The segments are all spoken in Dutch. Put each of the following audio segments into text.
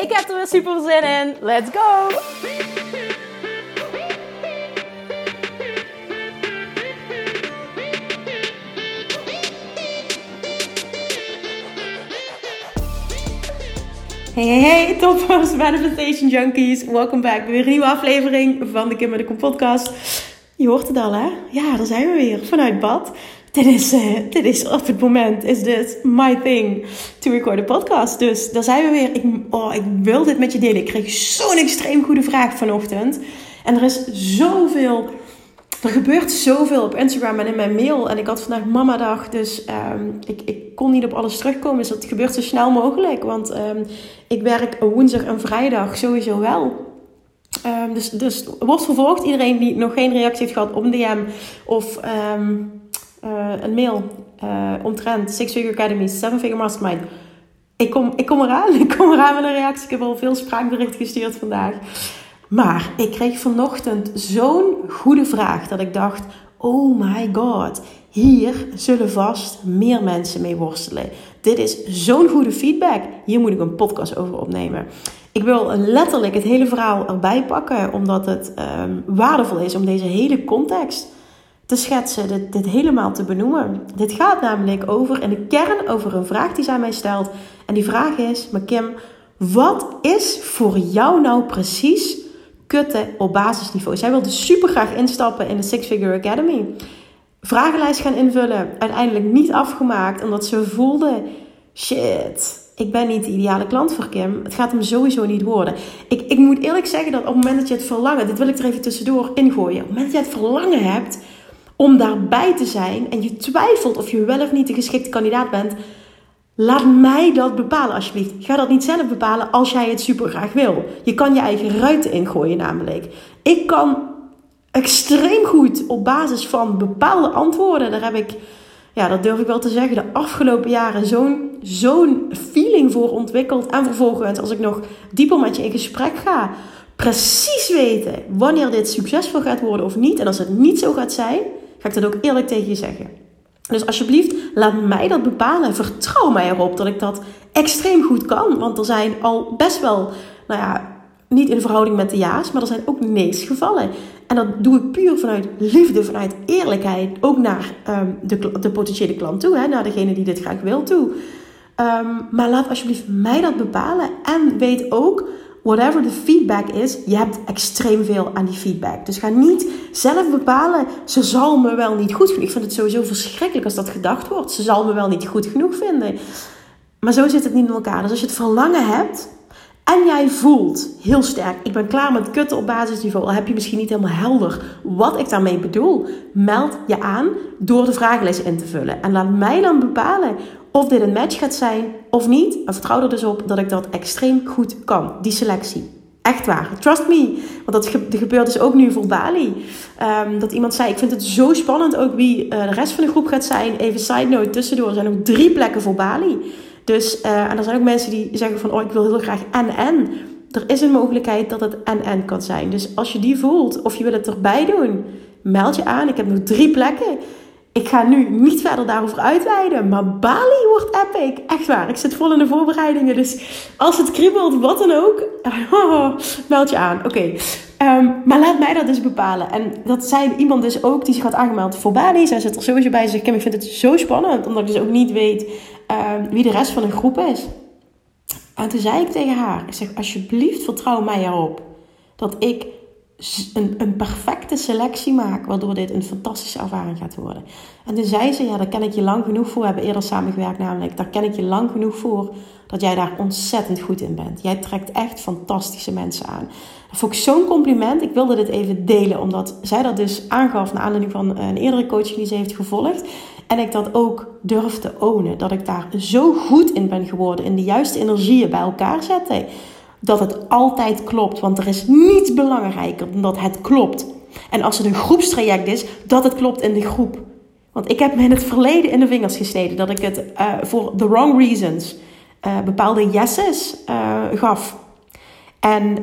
Ik heb er weer super zin in. Let's go! Hey, hey, hey, toppers, manifestation junkies. Welkom back bij weer een nieuwe aflevering van de Kim de Kom podcast. Je hoort het al, hè? Ja, daar zijn we weer, vanuit bad. Dit is, uh, dit is op het moment, is dit my thing to record a podcast. Dus daar zijn we weer. Ik, oh, ik wil dit met je delen. Ik kreeg zo'n extreem goede vraag vanochtend. En er is zoveel er gebeurt zoveel op Instagram en in mijn mail. En ik had vandaag mama-dag, dus um, ik, ik kon niet op alles terugkomen. Dus dat gebeurt zo snel mogelijk. Want um, ik werk woensdag en vrijdag sowieso wel. Um, dus, dus wordt vervolgd. Iedereen die nog geen reactie heeft gehad op een DM of uh, een mail uh, omtrent Six Figure Academy, Seven Figure Mastermind. Ik kom, ik kom eraan. Ik kom eraan met een reactie. Ik heb al veel spraakbericht gestuurd vandaag. Maar ik kreeg vanochtend zo'n goede vraag dat ik dacht: oh my god, hier zullen vast meer mensen mee worstelen. Dit is zo'n goede feedback. Hier moet ik een podcast over opnemen. Ik wil letterlijk het hele verhaal erbij pakken, omdat het um, waardevol is om deze hele context te schetsen, dit, dit helemaal te benoemen. Dit gaat namelijk over, in de kern, over een vraag die zij mij stelt. En die vraag is, maar Kim, wat is voor jou nou precies kutten op basisniveau. Zij wilde super graag instappen in de Six Figure Academy. Vragenlijst gaan invullen. Uiteindelijk niet afgemaakt, omdat ze voelde: shit, ik ben niet de ideale klant voor Kim. Het gaat hem sowieso niet worden. Ik, ik moet eerlijk zeggen dat op het moment dat je het verlangen, dit wil ik er even tussendoor ingooien. Op het moment dat je het verlangen hebt om daarbij te zijn en je twijfelt of je wel of niet de geschikte kandidaat bent, Laat mij dat bepalen alsjeblieft. Ga dat niet zelf bepalen als jij het super graag wil. Je kan je eigen ruiten ingooien namelijk. Ik kan extreem goed op basis van bepaalde antwoorden, daar heb ik, ja, dat durf ik wel te zeggen, de afgelopen jaren zo'n zo'n feeling voor ontwikkeld. En vervolgens, als ik nog dieper met je in gesprek ga, precies weten wanneer dit succesvol gaat worden of niet. En als het niet zo gaat zijn, ga ik dat ook eerlijk tegen je zeggen. Dus alsjeblieft, laat mij dat bepalen. Vertrouw mij erop dat ik dat extreem goed kan. Want er zijn al best wel, nou ja, niet in verhouding met de ja's, maar er zijn ook nee's gevallen. En dat doe ik puur vanuit liefde, vanuit eerlijkheid. Ook naar um, de, de potentiële klant toe, hè, naar degene die dit graag wil toe. Um, maar laat alsjeblieft mij dat bepalen. En weet ook whatever de feedback is, je hebt extreem veel aan die feedback. Dus ga niet zelf bepalen, ze zal me wel niet goed vinden. Ik vind het sowieso verschrikkelijk als dat gedacht wordt. Ze zal me wel niet goed genoeg vinden. Maar zo zit het niet in elkaar. Dus als je het verlangen hebt en jij voelt heel sterk, ik ben klaar met kutten op basisniveau, al heb je misschien niet helemaal helder wat ik daarmee bedoel, meld je aan door de vragenlijst in te vullen. En laat mij dan bepalen of dit een match gaat zijn of niet. En vertrouw er dus op dat ik dat extreem goed kan, die selectie. Echt waar. Trust me. Want dat gebeurt dus ook nu voor Bali. Um, dat iemand zei, ik vind het zo spannend ook wie uh, de rest van de groep gaat zijn. Even side note tussendoor. Er zijn ook drie plekken voor Bali. Dus, uh, en er zijn ook mensen die zeggen van, oh ik wil heel graag en-en. Er is een mogelijkheid dat het en-en kan zijn. Dus als je die voelt of je wil het erbij doen, meld je aan. Ik heb nog drie plekken ik ga nu niet verder daarover uitweiden, maar Bali wordt epic. Echt waar. Ik zit vol in de voorbereidingen. Dus als het kriebelt, wat dan ook, meld je aan. Oké. Ehm, maar laat mij dat dus bepalen. En dat zei iemand dus ook die zich had aangemeld voor Bali. Zij zit er sowieso bij. Ze zegt, ik vind het zo spannend. Omdat ik dus ook niet weet um, wie de rest van een groep is. En toen zei ik tegen haar. Ik zeg, alsjeblieft vertrouw mij erop. Dat ik een, een perfecte selectie maak, waardoor dit een fantastische ervaring gaat worden. En toen zei ze, ja, daar ken ik je lang genoeg voor. We hebben eerder samengewerkt namelijk. Daar ken ik je lang genoeg voor dat jij daar ontzettend goed in bent. Jij trekt echt fantastische mensen aan. Dat vond ik zo'n compliment. Ik wilde dit even delen, omdat zij dat dus aangaf naar aanleiding van een eerdere coaching die ze heeft gevolgd. En ik dat ook durf te ownen. Dat ik daar zo goed in ben geworden. In de juiste energieën bij elkaar zetten dat het altijd klopt. Want er is niets belangrijker dan dat het klopt. En als het een groepstraject is, dat het klopt in de groep. Want ik heb me in het verleden in de vingers gesneden dat ik het uh, voor the wrong reasons uh, bepaalde yeses uh, gaf. En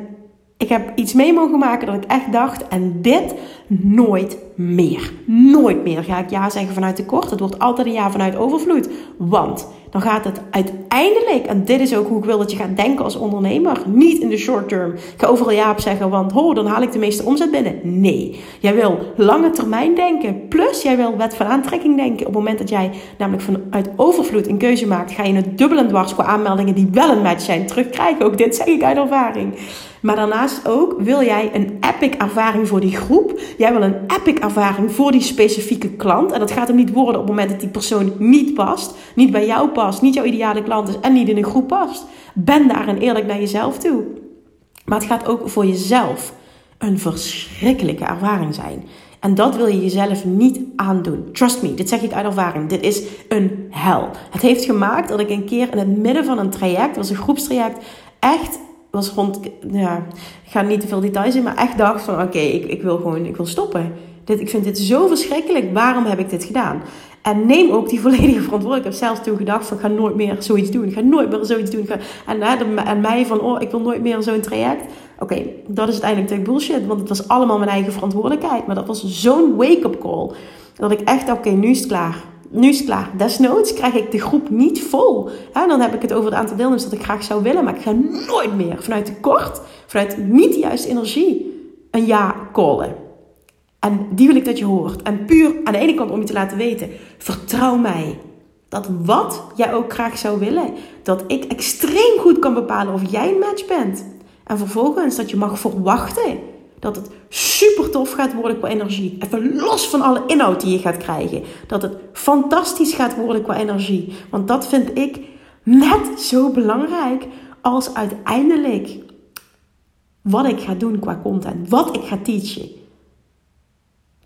ik heb iets mee mogen maken dat ik echt dacht, en dit nooit meer. Nooit meer ga ik ja zeggen vanuit tekort. Het wordt altijd een ja vanuit overvloed. Want dan gaat het uiteindelijk, en dit is ook hoe ik wil dat je gaat denken als ondernemer, niet in de short term. Ik ga overal ja op zeggen, want ho, dan haal ik de meeste omzet binnen. Nee, jij wil lange termijn denken. Plus, jij wil wet van aantrekking denken. Op het moment dat jij namelijk vanuit overvloed een keuze maakt, ga je het dubbel en dwars qua aanmeldingen die wel een match zijn terugkrijgen. Ook dit zeg ik uit ervaring. Maar daarnaast ook wil jij een epic ervaring voor die groep. Jij wil een epic ervaring voor die specifieke klant. En dat gaat hem niet worden op het moment dat die persoon niet past, niet bij jou past, niet jouw ideale klant is en niet in een groep past. Ben daar en eerlijk naar jezelf toe. Maar het gaat ook voor jezelf een verschrikkelijke ervaring zijn. En dat wil je jezelf niet aandoen. Trust me, dit zeg ik uit ervaring. Dit is een hel. Het heeft gemaakt dat ik een keer in het midden van een traject, was een groepstraject, echt was rond, ja, ik ga niet te veel details in, maar echt dacht van oké, ik, ik wil gewoon, ik wil stoppen. Dit, ik vind dit zo verschrikkelijk, waarom heb ik dit gedaan? En neem ook die volledige verantwoordelijkheid. Zelfs toen gedacht van ik ga nooit meer zoiets doen. Ik ga nooit meer zoiets doen. En, en mij van oh, ik wil nooit meer zo'n traject. Oké, dat is uiteindelijk natuurlijk bullshit. Want het was allemaal mijn eigen verantwoordelijkheid. Maar dat was zo'n wake-up call. Dat ik echt, oké, nu is het klaar nu is het klaar. Desnoods krijg ik de groep niet vol. dan heb ik het over het aantal deelnemers dat ik graag zou willen. Maar ik ga nooit meer vanuit tekort, vanuit niet de juiste energie, een ja callen. En die wil ik dat je hoort. En puur aan de ene kant om je te laten weten, vertrouw mij. Dat wat jij ook graag zou willen, dat ik extreem goed kan bepalen of jij een match bent. En vervolgens dat je mag verwachten dat het super tof gaat worden qua energie. Even los van alle inhoud die je gaat krijgen. Dat het fantastisch gaat worden qua energie. Want dat vind ik net zo belangrijk als uiteindelijk wat ik ga doen qua content. Wat ik ga teachen.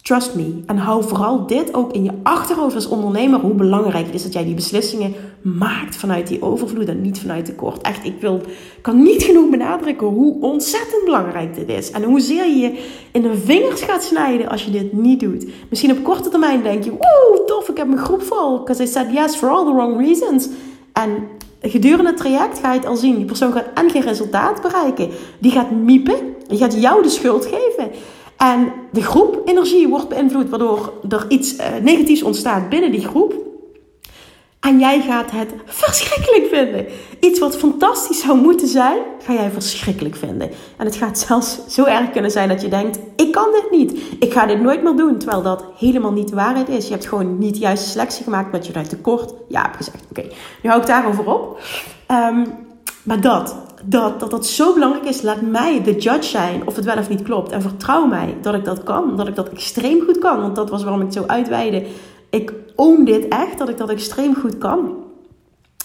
Trust me. En hou vooral dit ook in je achterhoofd als ondernemer. Hoe belangrijk het is dat jij die beslissingen maakt vanuit die overvloed en niet vanuit tekort. Echt, ik wil, kan niet genoeg benadrukken hoe ontzettend belangrijk dit is. En hoezeer je je in de vingers gaat snijden als je dit niet doet. Misschien op korte termijn denk je, woe, tof, ik heb mijn groep vol. Because I said yes for all the wrong reasons. En gedurende het traject ga je het al zien. Die persoon gaat en geen resultaat bereiken. Die gaat miepen. Die gaat jou de schuld geven. En de groep energie wordt beïnvloed, waardoor er iets uh, negatiefs ontstaat binnen die groep. En jij gaat het verschrikkelijk vinden. Iets wat fantastisch zou moeten zijn, ga jij verschrikkelijk vinden. En het gaat zelfs zo erg kunnen zijn dat je denkt: ik kan dit niet. Ik ga dit nooit meer doen. Terwijl dat helemaal niet de waarheid is. Je hebt gewoon niet de juiste selectie gemaakt met je uit tekort ja hebt gezegd. Oké, nu hou ik daarover op. Um, maar dat, dat, dat dat zo belangrijk is, laat mij de judge zijn of het wel of niet klopt. En vertrouw mij dat ik dat kan, dat ik dat extreem goed kan. Want dat was waarom ik zo uitweide. Ik own dit echt, dat ik dat extreem goed kan.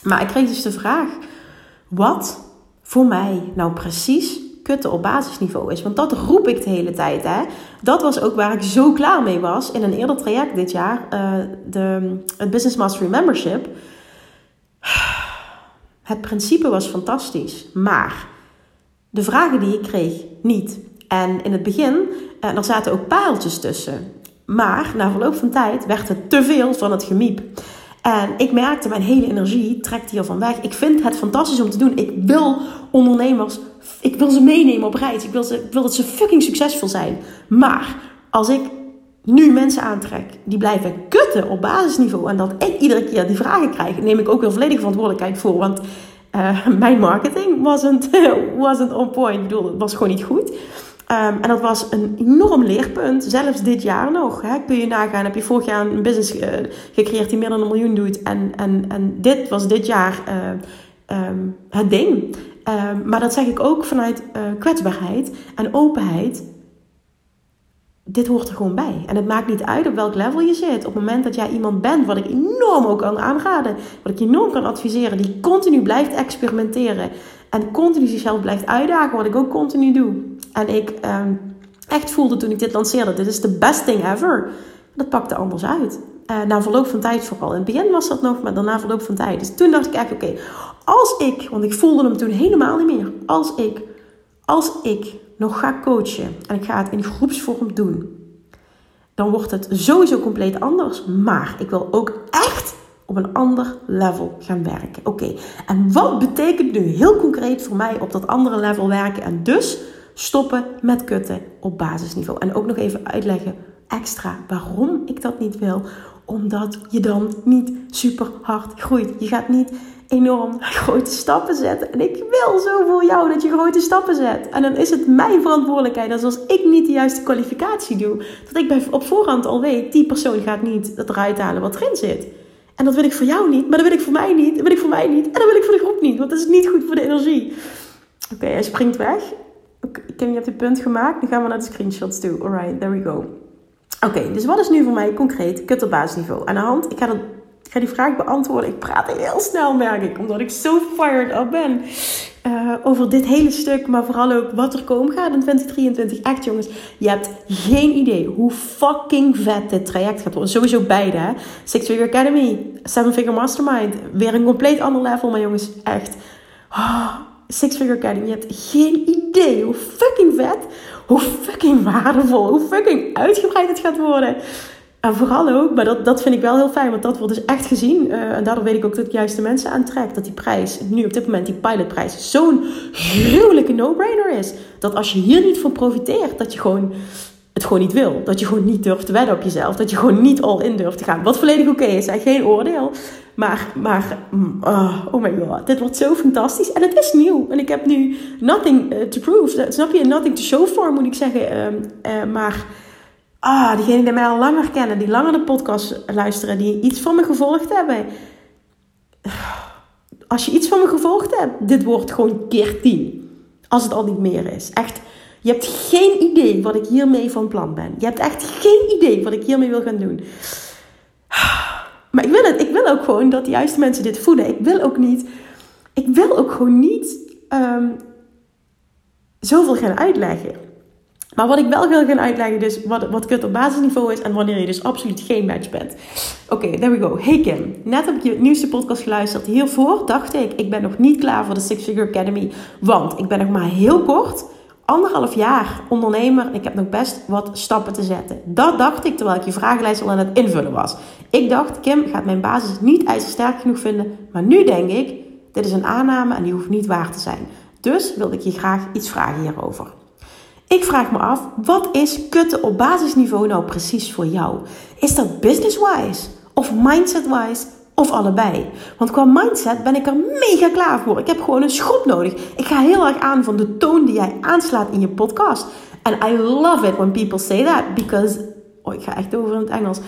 Maar ik kreeg dus de vraag, wat voor mij nou precies kutten op basisniveau is. Want dat roep ik de hele tijd. Hè? Dat was ook waar ik zo klaar mee was in een eerder traject dit jaar. Uh, de, het Business Mastery Membership het principe was fantastisch, maar de vragen die ik kreeg niet. En in het begin, eh, er zaten ook pareltjes tussen. Maar na verloop van tijd werd het te veel van het gemiep. En ik merkte, mijn hele energie trekt hier van weg. Ik vind het fantastisch om te doen. Ik wil ondernemers, ik wil ze meenemen op reis. Ik wil, ze, ik wil dat ze fucking succesvol zijn. Maar als ik nu mensen aantrek die blijven kutten op basisniveau en dat ik iedere keer die vragen krijg, neem ik ook weer volledige verantwoordelijkheid voor. Want uh, mijn marketing wasn't, wasn't on point. Ik bedoel, het was gewoon niet goed. Um, en dat was een enorm leerpunt, zelfs dit jaar nog. Hè. Kun je nagaan, heb je vorig jaar een business uh, gecreëerd die meer dan een miljoen doet. En, en, en dit was dit jaar uh, um, het ding. Um, maar dat zeg ik ook vanuit kwetsbaarheid en openheid dit hoort er gewoon bij. En het maakt niet uit op welk level je zit. Op het moment dat jij iemand bent, wat ik enorm ook kan aanraden, wat ik enorm kan adviseren, die continu blijft experimenteren en continu zichzelf blijft uitdagen, wat ik ook continu doe. En ik ehm, echt voelde toen ik dit lanceerde, dit is de best thing ever. Dat pakte anders uit. Uh, na verloop van tijd vooral. In het begin was dat nog, maar daarna verloop van tijd. Dus toen dacht ik echt, oké, Als ik, want ik voelde hem toen helemaal niet meer. Als ik, als ik nog ga coachen en ik ga het in groepsvorm doen, dan wordt het sowieso compleet anders. Maar ik wil ook echt op een ander level gaan werken. Oké, en wat betekent nu heel concreet voor mij op dat andere level werken? En dus stoppen met kutten op basisniveau. En ook nog even uitleggen extra waarom ik dat niet wil. Omdat je dan niet super hard groeit. Je gaat niet enorm grote stappen zetten. En ik wil zo voor jou dat je grote stappen zet. En dan is het mijn verantwoordelijkheid. Dat als ik niet de juiste kwalificatie doe, dat ik op voorhand al weet, die persoon gaat niet het eruit halen wat erin zit. En dat wil ik voor jou niet, maar dat wil ik voor mij niet, dat wil ik voor mij niet, en dat wil ik voor de groep niet, want dat is niet goed voor de energie. Oké, hij springt weg. Okay, ik heb het punt gemaakt, nu gaan we naar de screenshots toe. Alright, there we go. Oké, dus wat is nu voor mij concreet kut op basisniveau? Aan de hand, ik ga, dat, ik ga die vraag beantwoorden. Ik praat heel snel, merk ik, omdat ik zo fired up ben. Uh, over dit hele stuk, maar vooral ook wat er komen gaat in 2023. Echt jongens, je hebt geen idee hoe fucking vet dit traject gaat worden. Sowieso beide, hè. Six Figure Academy, Seven Figure Mastermind. Weer een compleet ander level, maar jongens, echt. Oh, Six Figure Academy, je hebt geen idee hoe fucking vet, hoe fucking waardevol, hoe fucking uitgebreid het gaat worden. En vooral ook, maar dat, dat vind ik wel heel fijn, want dat wordt dus echt gezien. Uh, en daardoor weet ik ook dat ik juist de mensen aantrek. Dat die prijs, nu op dit moment die pilotprijs, zo'n gruwelijke no-brainer is. Dat als je hier niet van profiteert, dat je gewoon het gewoon niet wil. Dat je gewoon niet durft te wedden op jezelf. Dat je gewoon niet all in durft te gaan. Wat volledig oké is, hè? geen oordeel. Maar, maar uh, oh my god, dit wordt zo fantastisch. En het is nieuw. En ik heb nu nothing uh, to prove. Snap je? Nothing to show for, moet ik zeggen. Uh, maar ah, diegenen die mij al langer kennen, die langer de podcast luisteren, die iets van me gevolgd hebben. Als je iets van me gevolgd hebt, dit wordt gewoon keer tien. Als het al niet meer is. Echt, je hebt geen idee wat ik hiermee van plan ben. Je hebt echt geen idee wat ik hiermee wil gaan doen. Maar ik wil het. Ik wil ook gewoon dat de juiste mensen dit voelen. Ik wil ook niet. Ik wil ook gewoon niet um, zoveel gaan uitleggen. Maar wat ik wel wil gaan uitleggen, dus wat, wat kut op basisniveau is en wanneer je dus absoluut geen match bent. Oké, there we go. Hey Kim, net heb ik je nieuwste podcast geluisterd. Hiervoor dacht ik, ik ben nog niet klaar voor de Six Figure Academy. Want ik ben nog maar heel kort, anderhalf jaar ondernemer. Ik heb nog best wat stappen te zetten. Dat dacht ik terwijl ik je vragenlijst al aan het invullen was. Ik dacht, Kim gaat mijn basis niet ijzersterk genoeg vinden. Maar nu denk ik, dit is een aanname en die hoeft niet waar te zijn. Dus wilde ik je graag iets vragen hierover. Ik vraag me af, wat is kutten op basisniveau nou precies voor jou? Is dat business-wise of mindset-wise of allebei? Want qua mindset ben ik er mega klaar voor. Ik heb gewoon een schop nodig. Ik ga heel erg aan van de toon die jij aanslaat in je podcast. En I love it when people say that because Oh, ik ga echt over in het Engels.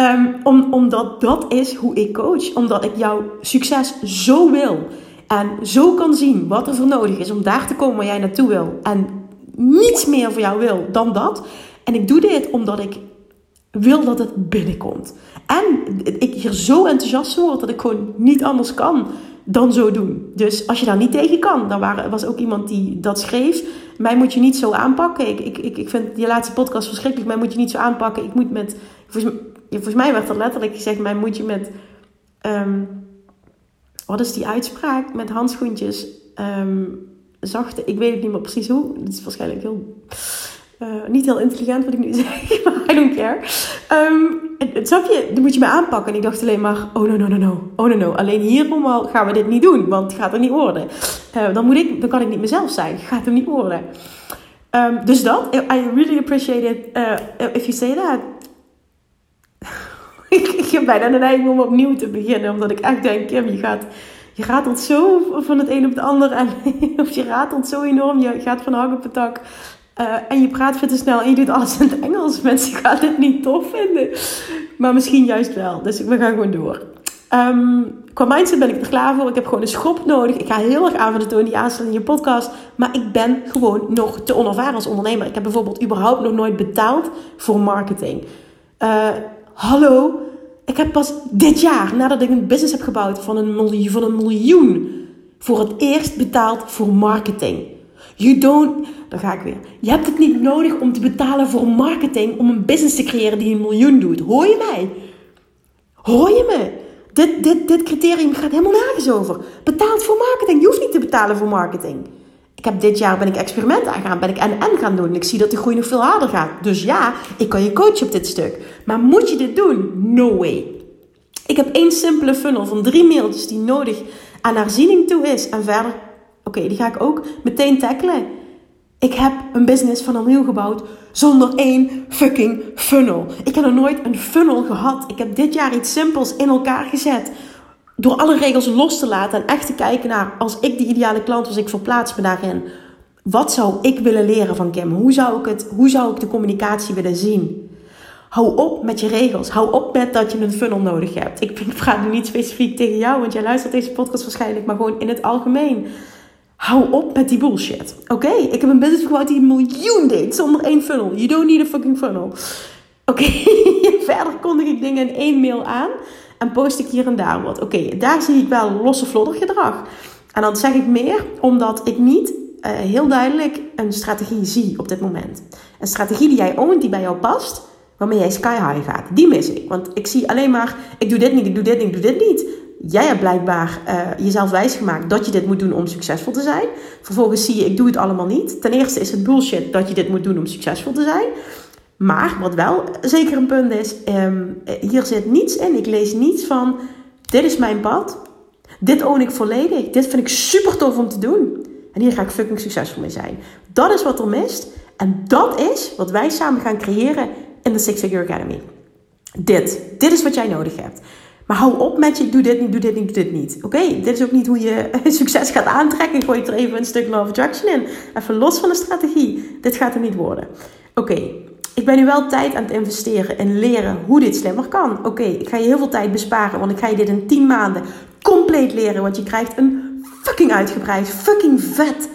Um, om, omdat dat is hoe ik coach. Omdat ik jouw succes zo wil. En zo kan zien wat er voor nodig is om daar te komen waar jij naartoe wil. En niets meer voor jou wil dan dat. En ik doe dit omdat ik wil dat het binnenkomt. En ik hier zo enthousiast word dat ik gewoon niet anders kan dan zo doen. Dus als je daar niet tegen kan, dan was ook iemand die dat schreef. Mij moet je niet zo aanpakken. Ik, ik, ik, ik vind die laatste podcast verschrikkelijk. Mij moet je niet zo aanpakken. Ik moet met. Volgens, volgens mij werd er letterlijk gezegd: mij moet je met. Um, wat is die uitspraak? Met handschoentjes. Um, zachte, ik weet het niet meer precies hoe. Het is waarschijnlijk heel, uh, niet heel intelligent wat ik nu zeg, maar I don't care. Um, het, je, dan moet je me aanpakken. En ik dacht alleen maar, oh no, no, no, no. Oh no, no. Alleen hierom gaan we dit niet doen, want het gaat er niet worden. Uh, dan, moet ik, dan kan ik niet mezelf zijn. Gaat er niet worden. Um, dus dat, I really appreciate it uh, if you say that. ik heb bijna de neiging om opnieuw te beginnen, omdat ik echt denk, Kim, je gaat je ratelt zo van het een op het ander. En, of je ratelt zo enorm. Je gaat van hak op het tak. Uh, en je praat veel te snel en je doet alles in het Engels. Mensen gaan dit niet tof vinden. Maar misschien juist wel. Dus we gaan gewoon door. Um, qua mindset ben ik er klaar voor. Ik heb gewoon een schop nodig. Ik ga heel erg aan van de toon die aansluit in je podcast. Maar ik ben gewoon nog te onervaren als ondernemer. Ik heb bijvoorbeeld überhaupt nog nooit betaald voor marketing. Uh, hallo, ik heb pas dit jaar, nadat ik een business heb gebouwd van een miljoen, van een miljoen voor het eerst betaald voor marketing. You don't, dan ga ik weer. Je hebt het niet nodig om te betalen voor marketing om een business te creëren die een miljoen doet. Hoor je mij? Hoor je me? Dit, dit, dit criterium gaat helemaal nergens over. Betaald voor marketing. Je hoeft niet te betalen voor marketing. Ik heb dit jaar ben ik experiment aangaan, ben ik NN gaan doen. Ik zie dat de groei nog veel harder gaat. Dus ja, ik kan je coachen op dit stuk. Maar moet je dit doen? No way. Ik heb één simpele funnel van drie mailtjes die nodig aan herziening toe is. En verder, oké, die ga ik ook meteen tackelen. Ik heb een business van opnieuw gebouwd zonder één fucking funnel. Ik heb nog nooit een funnel gehad. Ik heb dit jaar iets simpels in elkaar gezet. Door alle regels los te laten en echt te kijken naar, als ik de ideale klant was, ik verplaats me daarin. Wat zou ik willen leren van Kim? Hoe zou ik, het, hoe zou ik de communicatie willen zien? Hou op met je regels. Hou op met dat je een funnel nodig hebt. Ik, ik praat nu niet specifiek tegen jou, want jij luistert deze podcast waarschijnlijk, maar gewoon in het algemeen. Hou op met die bullshit. Oké, ik heb een business gebouwd die een miljoen deed zonder één funnel. You don't need a fucking funnel. Oké, verder kondig ik dingen in één mail aan en post ik hier en daar wat. Oké, daar zie ik wel losse vlodder gedrag. En dan zeg ik meer omdat ik niet uh, heel duidelijk een strategie zie op dit moment. Een strategie die jij oont, die bij jou past, waarmee jij sky high gaat. Die mis ik. Want ik zie alleen maar, ik doe dit niet, ik doe dit niet, ik doe dit niet. Jij hebt blijkbaar uh, jezelf wijsgemaakt dat je dit moet doen om succesvol te zijn. Vervolgens zie je, ik doe het allemaal niet. Ten eerste is het bullshit dat je dit moet doen om succesvol te zijn. Maar wat wel zeker een punt is, um, hier zit niets in. Ik lees niets van, dit is mijn pad. Dit own ik volledig. Dit vind ik super tof om te doen. En hier ga ik fucking succesvol mee zijn. Dat is wat er mist. En dat is wat wij samen gaan creëren in de Six Figure Academy. Dit. Dit is wat jij nodig hebt. Maar hou op met je, doe dit niet, doe dit niet, doe dit niet. Oké, dit is ook niet hoe je succes gaat aantrekken. Gooi er even een stuk love attraction in. Even los van de strategie. Dit gaat er niet worden. Oké, ik ben nu wel tijd aan het investeren en leren hoe dit slimmer kan. Oké, ik ga je heel veel tijd besparen, want ik ga je dit in 10 maanden compleet leren. Want je krijgt een fucking uitgebreid, fucking vet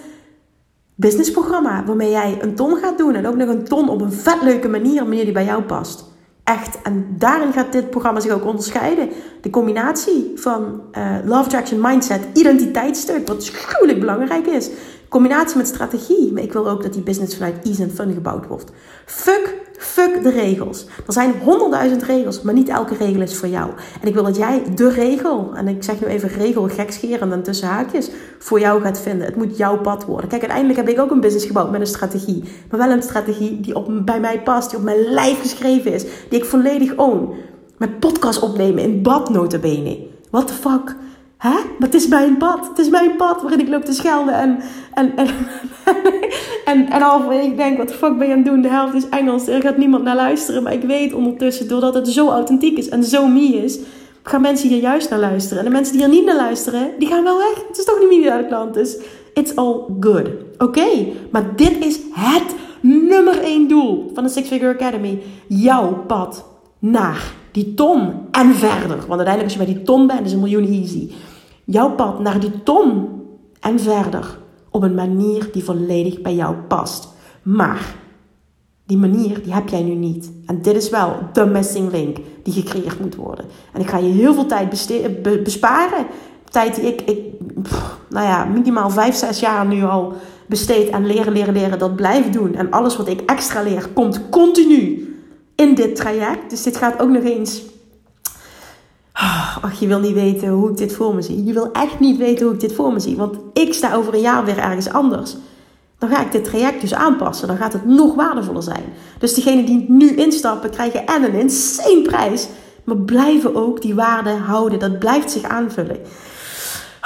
businessprogramma. Waarmee jij een ton gaat doen. En ook nog een ton op een vet leuke manier, een manier die bij jou past. Echt. En daarin gaat dit programma zich ook onderscheiden. De combinatie van uh, Love Attraction Mindset, identiteitsstuk, wat schuwelijk belangrijk is. Combinatie met strategie. Maar ik wil ook dat die business vanuit ease en fun gebouwd wordt. Fuck, fuck de regels. Er zijn honderdduizend regels, maar niet elke regel is voor jou. En ik wil dat jij de regel, en ik zeg nu even regel gekscherend en tussen haakjes, voor jou gaat vinden. Het moet jouw pad worden. Kijk, uiteindelijk heb ik ook een business gebouwd met een strategie. Maar wel een strategie die op, bij mij past, die op mijn lijf geschreven is. Die ik volledig own. Met podcast opnemen in bad notabene. What the fuck? Hè? Maar het is mijn pad. Het is mijn pad waarin ik loop te schelden. En, en, en, en, en halverwege ik denk, wat de fuck ben je aan het doen? De helft is Engels. Er gaat niemand naar luisteren. Maar ik weet ondertussen, doordat het zo authentiek is en zo me is... gaan mensen hier juist naar luisteren. En de mensen die er niet naar luisteren, die gaan wel weg. Het is toch niet meer de klant. Dus it's all good. Oké, maar dit is het nummer één doel van de Six Figure Academy. Jouw pad naar die ton en verder. Want uiteindelijk als je bij die ton bent, is een miljoen easy. Jouw pad naar die ton en verder. Op een manier die volledig bij jou past. Maar die manier, die heb jij nu niet. En dit is wel de missing link die gecreëerd moet worden. En ik ga je heel veel tijd besparen. Tijd die ik, ik nou ja, minimaal 5, 6 jaar nu al besteed aan leren, leren, leren. Dat blijf doen. En alles wat ik extra leer, komt continu in dit traject. Dus dit gaat ook nog eens. Ach, je wil niet weten hoe ik dit voor me zie. Je wil echt niet weten hoe ik dit voor me zie. Want ik sta over een jaar weer ergens anders. Dan ga ik dit traject dus aanpassen. Dan gaat het nog waardevoller zijn. Dus degenen die nu instappen, krijgen en een insane prijs. Maar blijven ook die waarde houden. Dat blijft zich aanvullen.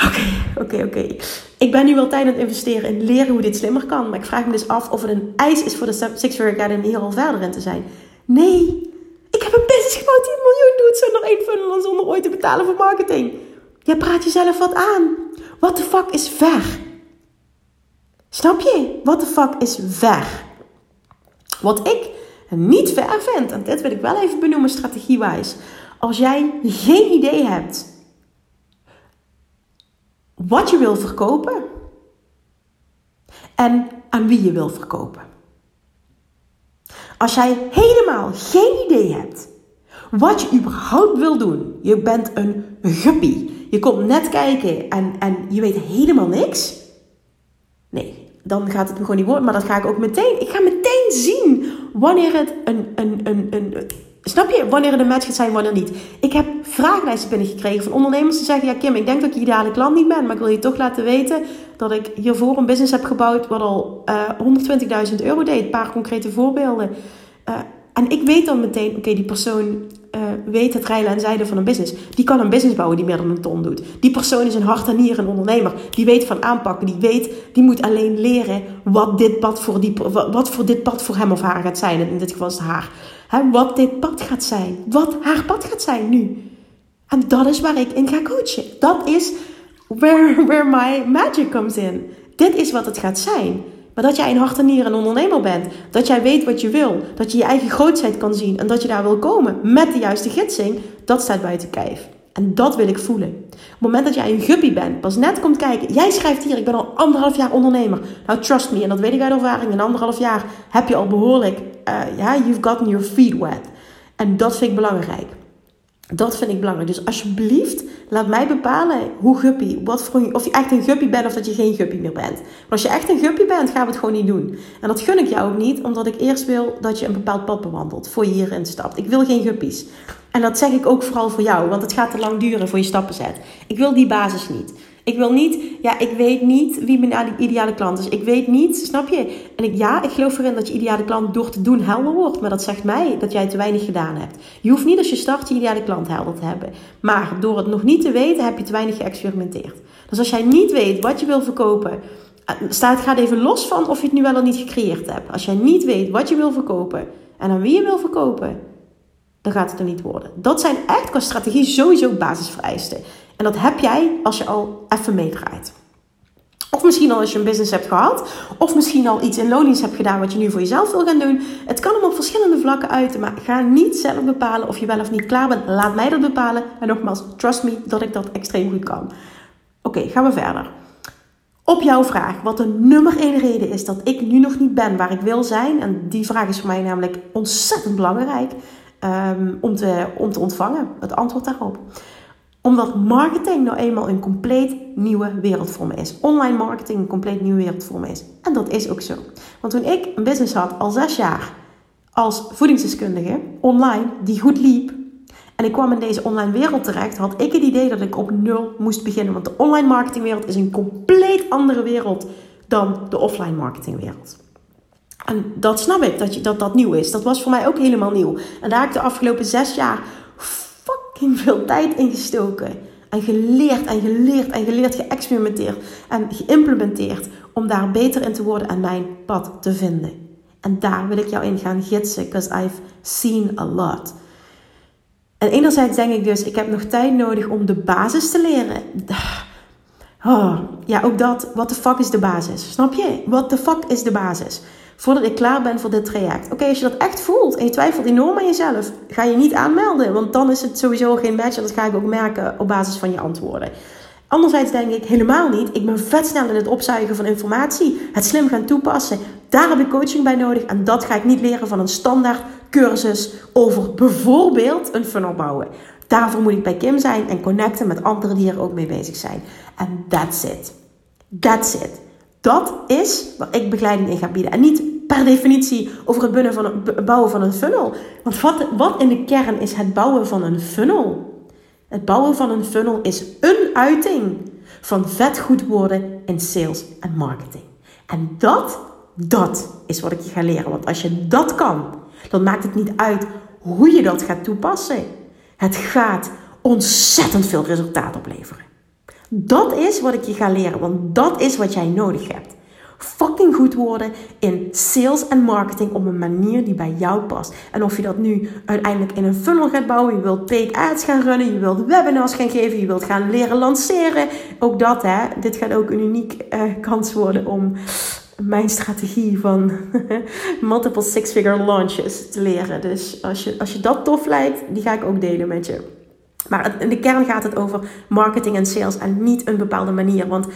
Oké, oké, oké. Ik ben nu wel tijd aan het investeren in leren hoe dit slimmer kan. Maar ik vraag me dus af of het een eis is voor de Six Figure Academy hier al verder in te zijn. Nee, ik heb een business die miljoen doet zonder één funnel zonder ooit te betalen voor marketing. Jij praat jezelf wat aan. What the fuck is ver? Snap je? What the fuck is ver? Wat ik niet ver vind, en dit wil ik wel even benoemen strategiewijs. Als jij geen idee hebt wat je wil verkopen en aan wie je wil verkopen. Als jij helemaal geen idee hebt wat je überhaupt wil doen, je bent een guppy, je komt net kijken en, en je weet helemaal niks. Nee, dan gaat het me gewoon niet worden. Maar dat ga ik ook meteen. Ik ga meteen zien wanneer het een, een, een, een, Snap je wanneer het een match gaat zijn, wanneer niet? Ik heb vragenlijsten binnengekregen van ondernemers die zeggen: Ja, Kim, ik denk dat ik je ideale klant niet ben, maar ik wil je toch laten weten dat ik hiervoor een business heb gebouwd wat al uh, 120.000 euro deed. Een paar concrete voorbeelden. Uh, en ik weet dan meteen: Oké, die persoon uh, weet het rijlen en zijde van een business. Die kan een business bouwen die meer dan een ton doet. Die persoon is een hart en nier een ondernemer. Die weet van aanpakken. Die weet, die moet alleen leren wat dit pad voor, die, wat voor dit pad voor hem of haar gaat zijn. In dit geval is het haar. Wat dit pad gaat zijn. Wat haar pad gaat zijn nu. En dat is waar ik in ga coachen. Dat is where, where my magic comes in. Dit is wat het gaat zijn. Maar dat jij een hart en nier een ondernemer bent. Dat jij weet wat je wil. Dat je je eigen grootheid kan zien. En dat je daar wil komen met de juiste gidsing. Dat staat buiten kijf. En dat wil ik voelen. Op het moment dat jij een guppy bent, pas net komt kijken. Jij schrijft hier, ik ben al anderhalf jaar ondernemer. Nou, trust me, en dat weet ik uit ervaring. In anderhalf jaar heb je al behoorlijk, uh, ja, you've gotten your feet wet. En dat vind ik belangrijk. Dat vind ik belangrijk. Dus alsjeblieft, laat mij bepalen hoe guppy, wat voor, of je echt een guppy bent of dat je geen guppy meer bent. Maar als je echt een guppy bent, gaan we het gewoon niet doen. En dat gun ik jou ook niet, omdat ik eerst wil dat je een bepaald pad bewandelt voor je hierin stapt. Ik wil geen guppies. En dat zeg ik ook vooral voor jou, want het gaat te lang duren voor je stappen zet. Ik wil die basis niet. Ik wil niet, ja, ik weet niet wie mijn ideale klant is. Ik weet niet, snap je? En ik, ja, ik geloof erin dat je ideale klant door te doen helder wordt. Maar dat zegt mij dat jij te weinig gedaan hebt. Je hoeft niet als je start je ideale klant helder te hebben. Maar door het nog niet te weten, heb je te weinig geëxperimenteerd. Dus als jij niet weet wat je wil verkopen, eh, staat, gaat even los van of je het nu wel of niet gecreëerd hebt. Als jij niet weet wat je wil verkopen en aan wie je wil verkopen, dan gaat het er niet worden. Dat zijn echt qua strategie sowieso basisvereisten. En dat heb jij als je al even meedraait. Of misschien al als je een business hebt gehad. Of misschien al iets in loondienst hebt gedaan wat je nu voor jezelf wil gaan doen. Het kan hem op verschillende vlakken uiten. Maar ga niet zelf bepalen of je wel of niet klaar bent. Laat mij dat bepalen. En nogmaals, trust me dat ik dat extreem goed kan. Oké, gaan we verder. Op jouw vraag, wat de nummer één reden is dat ik nu nog niet ben waar ik wil zijn. En die vraag is voor mij namelijk ontzettend belangrijk um, om, te, om te ontvangen. Het antwoord daarop omdat marketing nou eenmaal een compleet nieuwe wereld voor me is. Online marketing een compleet nieuwe wereld voor me is. En dat is ook zo. Want toen ik een business had al zes jaar als voedingsdeskundige online, die goed liep. En ik kwam in deze online wereld terecht, had ik het idee dat ik op nul moest beginnen. Want de online marketingwereld is een compleet andere wereld dan de offline marketingwereld. En dat snap ik, dat, je, dat dat nieuw is. Dat was voor mij ook helemaal nieuw. En daar heb ik de afgelopen zes jaar fucking veel tijd ingestoken. En geleerd en geleerd en geleerd, geëxperimenteerd en geïmplementeerd om daar beter in te worden en mijn pad te vinden. En daar wil ik jou in gaan gidsen, because I've seen a lot. En enerzijds denk ik dus, ik heb nog tijd nodig om de basis te leren. Oh, ja, ook dat. What the fuck is de basis? Snap je? What the fuck is de basis? Voordat ik klaar ben voor dit traject. Oké, als je dat echt voelt en je twijfelt enorm aan jezelf, ga je niet aanmelden, want dan is het sowieso geen match en dat ga ik ook merken op basis van je antwoorden. Anderzijds denk ik helemaal niet. Ik ben vet snel in het opzuigen van informatie, het slim gaan toepassen. Daar heb ik coaching bij nodig en dat ga ik niet leren van een standaard cursus over bijvoorbeeld een funnel bouwen. Daarvoor moet ik bij Kim zijn en connecten met anderen die er ook mee bezig zijn. En that's it. That's it. Dat is waar ik begeleiding in ga bieden. En niet per definitie over het, van een, bouwen van een funnel. Want wat, wat in de kern is het bouwen van een funnel? Het bouwen van een funnel is een uiting van vet goed worden in sales en marketing. En dat, dat is wat ik je ga leren. Want als je dat kan, dan maakt het niet uit hoe je dat gaat toepassen. Het gaat ontzettend veel resultaat opleveren. Dat is wat ik je ga leren, want dat is wat jij nodig hebt. Fucking goed worden in sales en marketing op een manier die bij jou past. En of je dat nu uiteindelijk in een funnel gaat bouwen, je wilt paid ads gaan runnen, je wilt webinars gaan geven, je wilt gaan leren lanceren. Ook dat, hè. Dit gaat ook een uniek uh, kans worden om mijn strategie van multiple six-figure launches te leren. Dus als je, als je dat tof lijkt, die ga ik ook delen met je. Maar in de kern gaat het over marketing en sales en niet een bepaalde manier. Want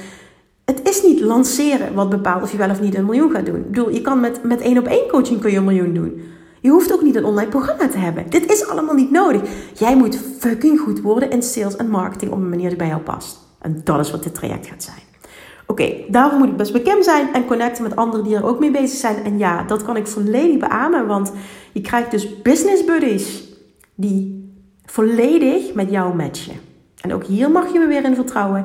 het is niet lanceren wat bepaalt of je wel of niet een miljoen gaat doen. Ik bedoel, je kan met, met één op één coaching kun je een miljoen doen. Je hoeft ook niet een online programma te hebben. Dit is allemaal niet nodig. Jij moet fucking goed worden in sales en marketing op een manier die bij jou past. En dat is wat dit traject gaat zijn. Oké, daarvoor moet ik best bekend zijn en connecten met anderen die er ook mee bezig zijn. En ja, dat kan ik volledig beamen, want je krijgt dus business buddies die volledig met jou matchen. En ook hier mag je me weer in vertrouwen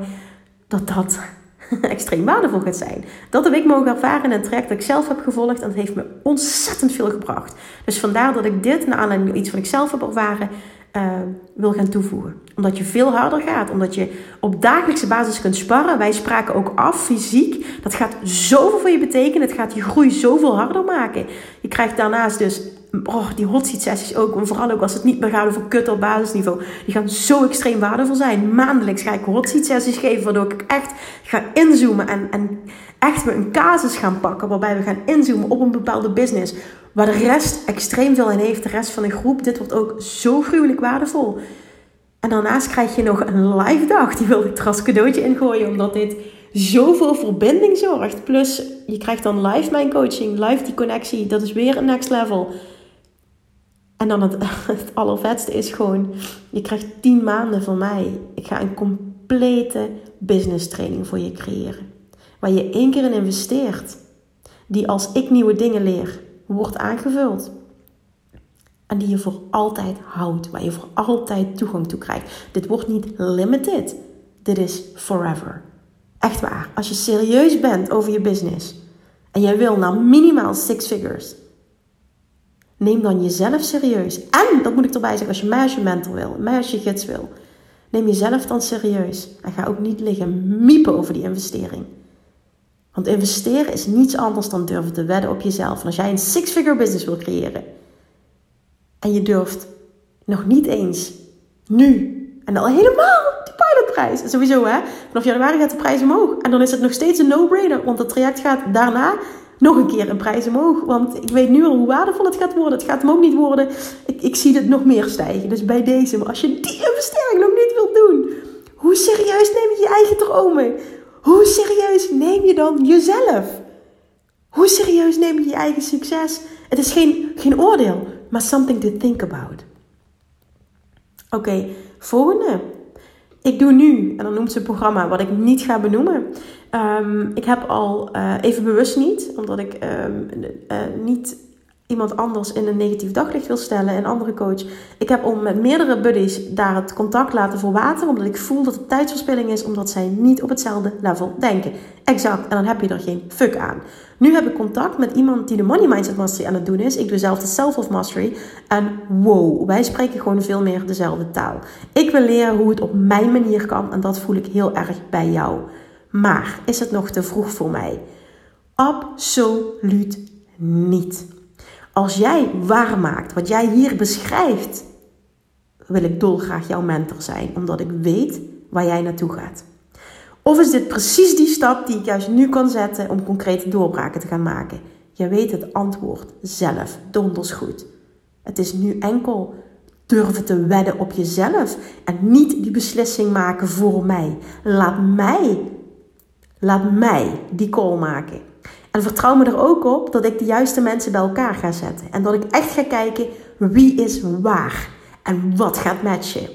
dat dat extreem waardevol gaat zijn. Dat heb ik mogen ervaren in het traject dat ik zelf heb gevolgd. En dat heeft me ontzettend veel gebracht. Dus vandaar dat ik dit, naar aanleiding van iets wat ik zelf heb ervaren, uh, wil gaan toevoegen. Omdat je veel harder gaat. Omdat je op dagelijkse basis kunt sparren. Wij spraken ook af, fysiek. Dat gaat zoveel voor je betekenen. Het gaat je groei zoveel harder maken. Je krijgt daarnaast dus oh, die hot seat sessies ook. En vooral ook als het niet meer gaat over kut op basisniveau. Die gaan zo extreem waardevol zijn. Maandelijks ga ik hot seat sessies geven. Waardoor ik echt ga inzoomen. En, en echt we een casus gaan pakken. Waarbij we gaan inzoomen op een bepaalde business. Waar de rest extreem veel in heeft. De rest van de groep. Dit wordt ook zo gruwelijk waardevol. En daarnaast krijg je nog een live dag. Die wil ik als cadeautje ingooien. Omdat dit zoveel verbinding zorgt. Plus je krijgt dan live mijn coaching. Live die connectie. Dat is weer een next level. En dan het, het allervetste is gewoon, je krijgt 10 maanden van mij. Ik ga een complete business training voor je creëren. Waar je één keer in investeert. Die als ik nieuwe dingen leer, wordt aangevuld. En die je voor altijd houdt. Waar je voor altijd toegang toe krijgt. Dit wordt niet limited. Dit is forever. Echt waar. Als je serieus bent over je business. En jij wil naar minimaal six figures Neem dan jezelf serieus. En, dat moet ik erbij zeggen, als je je mentor wil, mij als je gids wil. Neem jezelf dan serieus. En ga ook niet liggen miepen over die investering. Want investeren is niets anders dan durven te wedden op jezelf. En als jij een six-figure business wil creëren. En je durft nog niet eens nu. En al helemaal die pilotprijs. Sowieso hè. Vanaf januari gaat de prijs omhoog. En dan is het nog steeds een no-brainer. Want het traject gaat daarna nog een keer een prijs omhoog. Want ik weet nu al hoe waardevol het gaat worden. Het gaat hem ook niet worden. Ik, ik zie het nog meer stijgen. Dus bij deze, maar als je die investering nog niet wilt doen, hoe serieus neem je je eigen dromen? Hoe serieus neem je dan jezelf? Hoe serieus neem je je eigen succes? Het is geen, geen oordeel, maar something to think about. Oké, volgende. Ik doe nu, en dan noemt ze een programma wat ik niet ga benoemen. Ehm, ik heb al uh, even bewust niet, omdat ik um, uh, niet iemand anders in een negatief daglicht wil stellen, een andere coach. Ik heb om met meerdere buddies daar het contact laten verwateren, omdat ik voel dat het tijdsverspilling is, omdat zij niet op hetzelfde level denken. Exact, en dan heb je er geen fuck aan. Nu heb ik contact met iemand die de Money Mindset Mastery aan het doen is. Ik doe zelf de Self of Mastery. En wow, wij spreken gewoon veel meer dezelfde taal. Ik wil leren hoe het op mijn manier kan en dat voel ik heel erg bij jou. Maar is het nog te vroeg voor mij? Absoluut niet. Als jij waarmaakt wat jij hier beschrijft, wil ik dolgraag jouw mentor zijn, omdat ik weet waar jij naartoe gaat. Of is dit precies die stap die ik juist nu kan zetten om concrete doorbraken te gaan maken? Je weet het antwoord zelf, donders goed. Het is nu enkel durven te wedden op jezelf en niet die beslissing maken voor mij. Laat mij, laat mij die call maken. En vertrouw me er ook op dat ik de juiste mensen bij elkaar ga zetten. En dat ik echt ga kijken wie is waar en wat gaat matchen.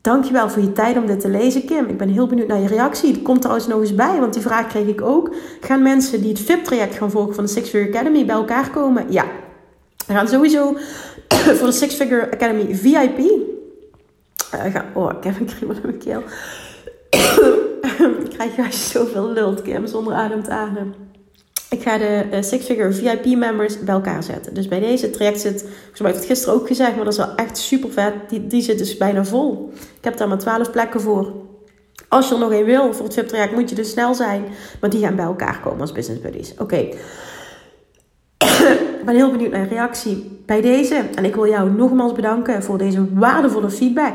Dankjewel voor je tijd om dit te lezen, Kim. Ik ben heel benieuwd naar je reactie. Het komt trouwens nog eens bij, want die vraag kreeg ik ook. Gaan mensen die het VIP-traject gaan volgen van de Six Figure Academy bij elkaar komen? Ja. We gaan sowieso voor de Six Figure Academy VIP. Uh, oh, ik heb een kriebel in mijn keel. ik krijg juist zoveel lult, Kim, zonder adem te ademen. Ik ga de uh, Six Figure VIP members bij elkaar zetten. Dus bij deze traject zit, mij heb het gisteren ook gezegd, maar dat is wel echt super vet. Die, die zit dus bijna vol. Ik heb daar maar 12 plekken voor. Als je er nog één wil voor het VIP traject, moet je dus snel zijn. Maar die gaan bij elkaar komen als business buddies. Oké. ik ben heel benieuwd naar je reactie bij deze. En ik wil jou nogmaals bedanken voor deze waardevolle feedback.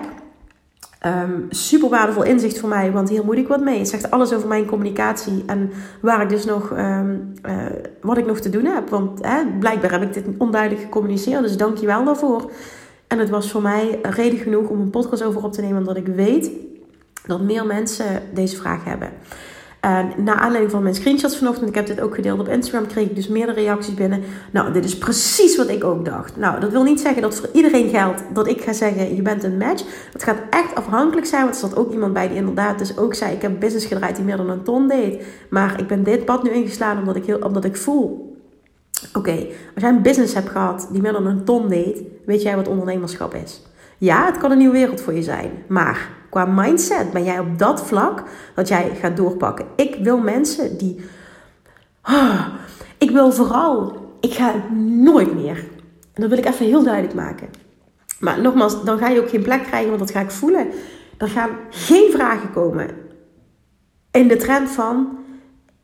Um, super waardevol inzicht voor mij, want hier moet ik wat mee. Het zegt alles over mijn communicatie en waar ik dus nog, um, uh, wat ik nog te doen heb. Want blijkbaar heb ik dit onduidelijk gecommuniceerd, dus dank je wel daarvoor. En het was voor mij reden genoeg om een podcast over op te nemen, omdat ik weet dat meer mensen deze vraag hebben. En na aanleiding van mijn screenshots vanochtend, ik heb dit ook gedeeld op Instagram, kreeg ik dus meerdere reacties binnen. Nou, dit is precies wat ik ook dacht. Nou, dat wil niet zeggen dat voor iedereen geldt dat ik ga zeggen, je bent een match. Het gaat echt afhankelijk zijn, want er zat ook iemand bij die inderdaad dus ook zei, ik heb business gedraaid die meer dan een ton deed. Maar ik ben dit pad nu ingeslaan omdat ik, heel, omdat ik voel Oké, als jij een business hebt gehad die meer dan een ton deed, weet jij wat ondernemerschap is. Ja, het kan een nieuwe wereld voor je zijn. Maar qua mindset ben jij op dat vlak dat jij gaat doorpakken. Ik wil mensen die. Ah, ik wil vooral. Ik ga nooit meer. En dat wil ik even heel duidelijk maken. Maar nogmaals, dan ga je ook geen plek krijgen, want dat ga ik voelen. Er gaan geen vragen komen. In de trend van.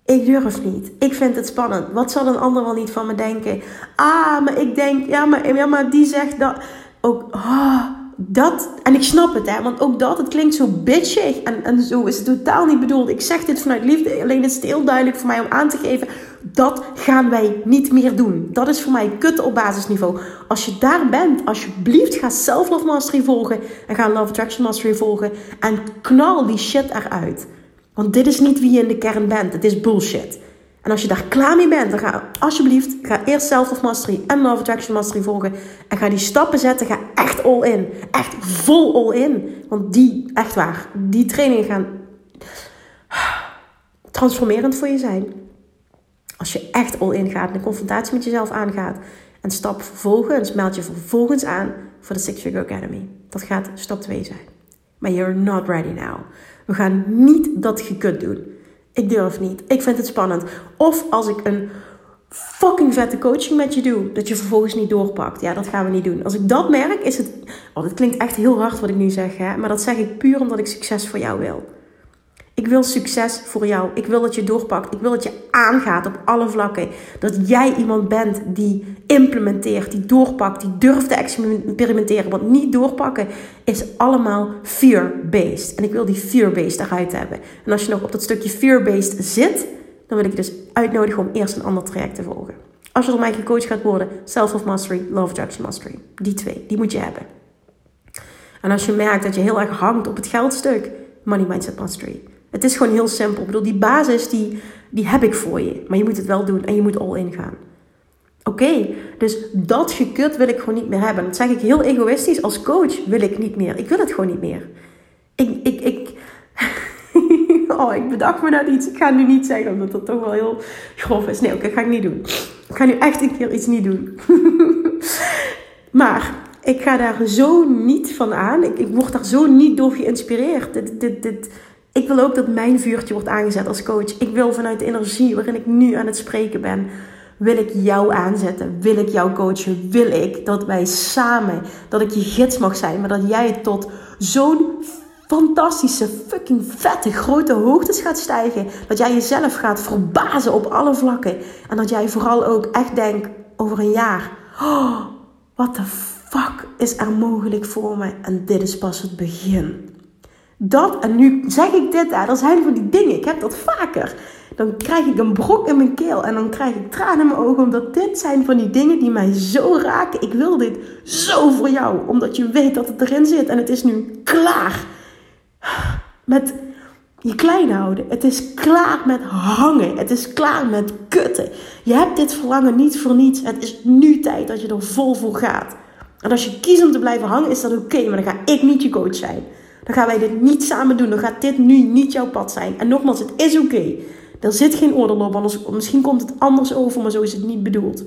Ik durf niet. Ik vind het spannend. Wat zal een ander wel niet van me denken? Ah, maar ik denk, ja, maar, ja, maar die zegt dat. Ook, ah, dat, en ik snap het, hè, want ook dat, het klinkt zo bitchig en, en zo is het totaal niet bedoeld. Ik zeg dit vanuit liefde, alleen is het heel duidelijk voor mij om aan te geven, dat gaan wij niet meer doen. Dat is voor mij kut op basisniveau. Als je daar bent, alsjeblieft ga Self-Love Mastery volgen en ga Love Attraction Mastery volgen en knal die shit eruit. Want dit is niet wie je in de kern bent, het is bullshit. En als je daar klaar mee bent, dan ga alsjeblieft ga eerst Self of Mastery en Love Attraction Mastery volgen. En ga die stappen zetten. Ga echt all in. Echt vol all in. Want die, echt waar, die trainingen gaan transformerend voor je zijn. Als je echt all in gaat, de confrontatie met jezelf aangaat. En stap vervolgens, meld je vervolgens aan voor de Six Figure Academy. Dat gaat stap 2 zijn. Maar you're not ready now. We gaan niet dat gekut doen. Ik durf niet. Ik vind het spannend. Of als ik een fucking vette coaching met je doe, dat je vervolgens niet doorpakt. Ja, dat gaan we niet doen. Als ik dat merk, is het. Oh, dat klinkt echt heel hard wat ik nu zeg, hè? maar dat zeg ik puur omdat ik succes voor jou wil. Ik wil succes voor jou. Ik wil dat je doorpakt. Ik wil dat je aangaat op alle vlakken. Dat jij iemand bent die implementeert, die doorpakt, die durft te experimenteren. Want niet doorpakken is allemaal fear-based. En ik wil die fear-based eruit hebben. En als je nog op dat stukje fear-based zit, dan wil ik je dus uitnodigen om eerst een ander traject te volgen. Als je door mij gecoacht gaat worden, Self of Mastery, Love Attraction Mastery. Die twee, die moet je hebben. En als je merkt dat je heel erg hangt op het geldstuk, Money Mindset Mastery. Het is gewoon heel simpel. Ik bedoel, die basis die, die heb ik voor je. Maar je moet het wel doen en je moet all in gaan. Oké, dus dat gekut wil ik gewoon niet meer hebben. Dat zeg ik heel egoïstisch. Als coach wil ik niet meer. Ik wil het gewoon niet meer. Ik, ik, ik, oh, ik bedacht me net iets. Ik ga nu niet zeggen, omdat dat toch wel heel grof is. Nee, oké, dat ga ik niet doen. Ik ga nu echt een keer iets niet doen. maar ik ga daar zo niet van aan. Ik, ik word daar zo niet door geïnspireerd. Dit, dit, dit, ik wil ook dat mijn vuurtje wordt aangezet als coach. Ik wil vanuit de energie waarin ik nu aan het spreken ben, wil ik jou aanzetten? Wil ik jou coachen? Wil ik dat wij samen, dat ik je gids mag zijn, maar dat jij tot zo'n fantastische, fucking vette, grote hoogtes gaat stijgen. Dat jij jezelf gaat verbazen op alle vlakken. En dat jij vooral ook echt denkt over een jaar: oh, wat de fuck is er mogelijk voor me? En dit is pas het begin. Dat, en nu zeg ik dit, hè, dat zijn van die dingen, ik heb dat vaker. Dan krijg ik een brok in mijn keel en dan krijg ik tranen in mijn ogen, omdat dit zijn van die dingen die mij zo raken. Ik wil dit zo voor jou, omdat je weet dat het erin zit en het is nu klaar met je klein houden. Het is klaar met hangen. Het is klaar met kutten. Je hebt dit verlangen niet voor niets. Het is nu tijd dat je er vol voor gaat. En als je kiest om te blijven hangen, is dat oké, maar dan ga ik niet je coach zijn. Dan gaan wij dit niet samen doen. Dan gaat dit nu niet jouw pad zijn. En nogmaals, het is oké. Er zit geen oordeel op, misschien komt het anders over, maar zo is het niet bedoeld.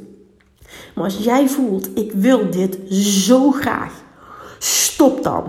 Maar als jij voelt, ik wil dit zo graag, stop dan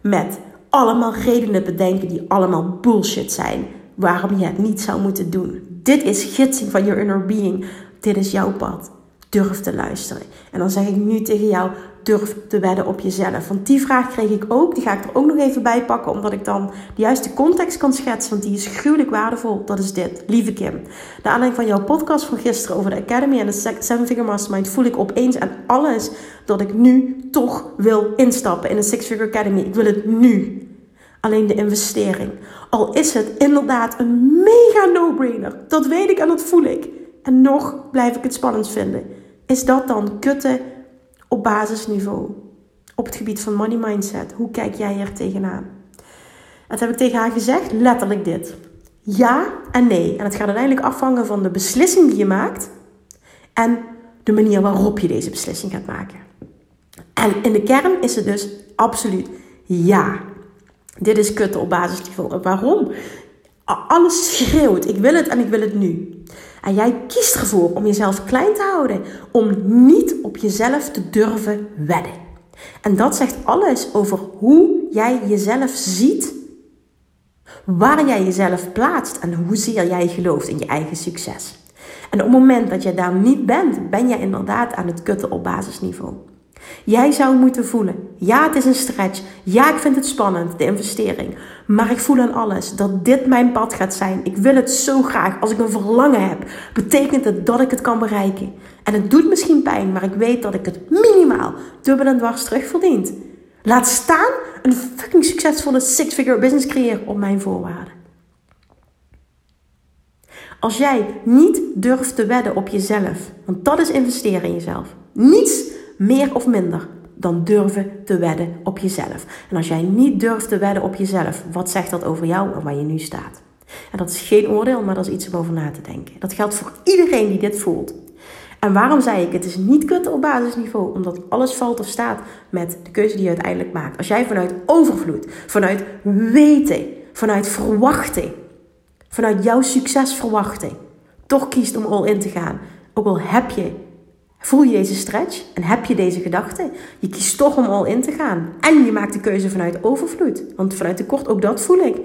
met allemaal redenen bedenken die allemaal bullshit zijn. Waarom je het niet zou moeten doen. Dit is gidsing van your inner being. Dit is jouw pad. Durf te luisteren. En dan zeg ik nu tegen jou: durf te wedden op jezelf? Want die vraag kreeg ik ook. Die ga ik er ook nog even bij pakken, omdat ik dan de juiste context kan schetsen. Want die is gruwelijk waardevol. Dat is dit. Lieve Kim, de aanleiding van jouw podcast van gisteren over de Academy en de Seven Figure Mastermind voel ik opeens aan alles dat ik nu toch wil instappen in een Six Figure Academy. Ik wil het nu. Alleen de investering. Al is het inderdaad een mega no-brainer. Dat weet ik en dat voel ik. En nog blijf ik het spannend vinden. Is dat dan kutten op basisniveau. Op het gebied van money mindset. Hoe kijk jij er tegenaan? Dat heb ik tegen haar gezegd, letterlijk dit. Ja en nee. En het gaat uiteindelijk afhangen van de beslissing die je maakt en de manier waarop je deze beslissing gaat maken. En in de kern is het dus absoluut ja. Dit is kutten op basisniveau. Waarom? Alles schreeuwt. Ik wil het en ik wil het nu. En jij kiest ervoor om jezelf klein te houden, om niet op jezelf te durven wedden. En dat zegt alles over hoe jij jezelf ziet, waar jij jezelf plaatst en hoezeer jij gelooft in je eigen succes. En op het moment dat je daar niet bent, ben je inderdaad aan het kutten op basisniveau. Jij zou moeten voelen, ja het is een stretch, ja ik vind het spannend, de investering, maar ik voel aan alles dat dit mijn pad gaat zijn. Ik wil het zo graag. Als ik een verlangen heb, betekent het dat ik het kan bereiken. En het doet misschien pijn, maar ik weet dat ik het minimaal dubbel en dwars terug verdient. Laat staan een fucking succesvolle six-figure business creëren op mijn voorwaarden. Als jij niet durft te wedden op jezelf, want dat is investeren in jezelf. Niets meer of minder dan durven te wedden op jezelf. En als jij niet durft te wedden op jezelf, wat zegt dat over jou en waar je nu staat? En dat is geen oordeel, maar dat is iets om over na te denken. Dat geldt voor iedereen die dit voelt. En waarom zei ik, het is niet kut op basisniveau, omdat alles valt of staat met de keuze die je uiteindelijk maakt. Als jij vanuit overvloed, vanuit weten, vanuit verwachting, vanuit jouw succesverwachting, toch kiest om all in te gaan, ook al heb je Voel je deze stretch en heb je deze gedachte? Je kiest toch om al in te gaan. En je maakt de keuze vanuit overvloed. Want vanuit tekort, ook dat voel ik.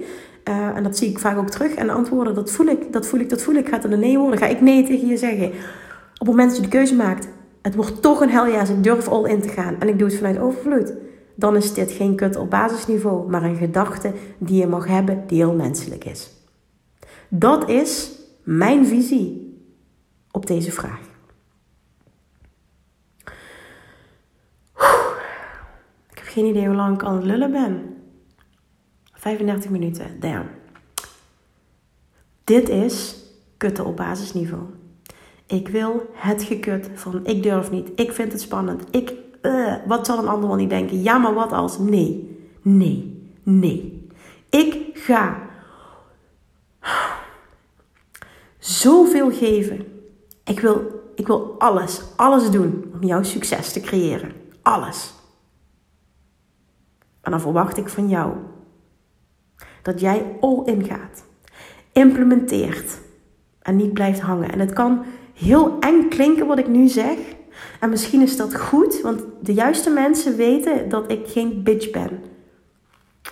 Uh, en dat zie ik vaak ook terug. En antwoorden, dat voel ik, dat voel ik, dat voel ik. Gaat er een nee worden? Ga ik nee tegen je zeggen? Op het moment dat je de keuze maakt, het wordt toch een hel ik durf al in te gaan. En ik doe het vanuit overvloed. Dan is dit geen kut op basisniveau, maar een gedachte die je mag hebben, die heel menselijk is. Dat is mijn visie op deze vraag. Geen idee hoe lang ik aan lullen ben. 35 minuten, damn. Dit is kutten op basisniveau. Ik wil het gekut van ik durf niet, ik vind het spannend, ik, uh, wat zal een ander wel niet denken? Ja, maar wat als? Nee, nee, nee. Ik ga zoveel geven. Ik wil, ik wil alles, alles doen om jouw succes te creëren. Alles. En dan verwacht ik van jou dat jij all in gaat, implementeert en niet blijft hangen. En het kan heel eng klinken wat ik nu zeg. En misschien is dat goed, want de juiste mensen weten dat ik geen bitch ben.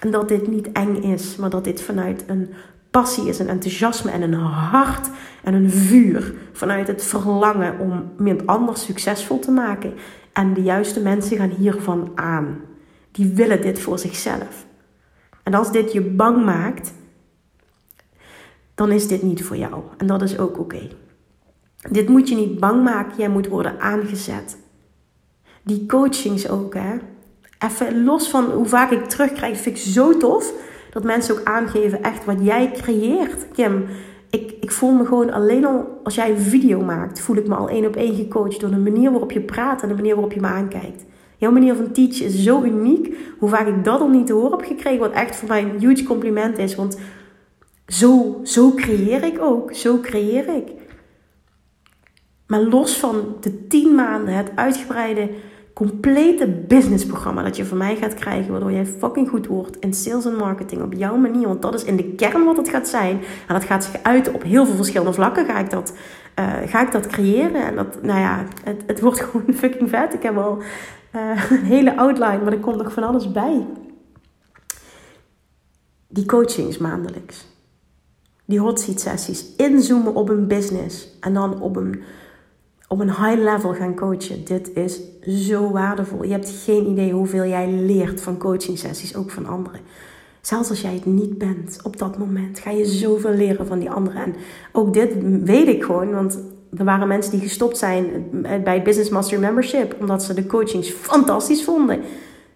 En dat dit niet eng is, maar dat dit vanuit een passie is, een enthousiasme en een hart en een vuur. Vanuit het verlangen om iemand anders succesvol te maken. En de juiste mensen gaan hiervan aan die willen dit voor zichzelf. En als dit je bang maakt, dan is dit niet voor jou. En dat is ook oké. Dit moet je niet bang maken, jij moet worden aangezet. Die coachings ook, hè. Even los van hoe vaak ik terugkrijg, vind ik zo tof. Dat mensen ook aangeven echt wat jij creëert. Kim, ik, ik voel me gewoon alleen al, als jij een video maakt, voel ik me al één op één gecoacht door de manier waarop je praat en de manier waarop je me aankijkt. Jouw manier van teachen is zo uniek. Hoe vaak ik dat al niet te horen heb gekregen, wat echt voor mij een huge compliment is. Want zo, zo creëer ik ook. Zo creëer ik. Maar los van de tien maanden, het uitgebreide, complete businessprogramma dat je van mij gaat krijgen, waardoor jij fucking goed wordt in sales en marketing op jouw manier. Want dat is in de kern wat het gaat zijn. En dat gaat zich uiten op heel veel verschillende vlakken. Ga ik dat, uh, ga ik dat creëren? En dat, nou ja, het, het wordt gewoon fucking vet. Ik heb al uh, een hele outline, maar er komt nog van alles bij. Die coachings maandelijks. Die hot seat sessies. Inzoomen op een business. En dan op een, op een high level gaan coachen. Dit is zo waardevol. Je hebt geen idee hoeveel jij leert van coaching sessies. Ook van anderen. Zelfs als jij het niet bent op dat moment, ga je zoveel leren van die anderen. En ook dit weet ik gewoon, want er waren mensen die gestopt zijn bij het Business Mastery Membership. Omdat ze de coachings fantastisch vonden.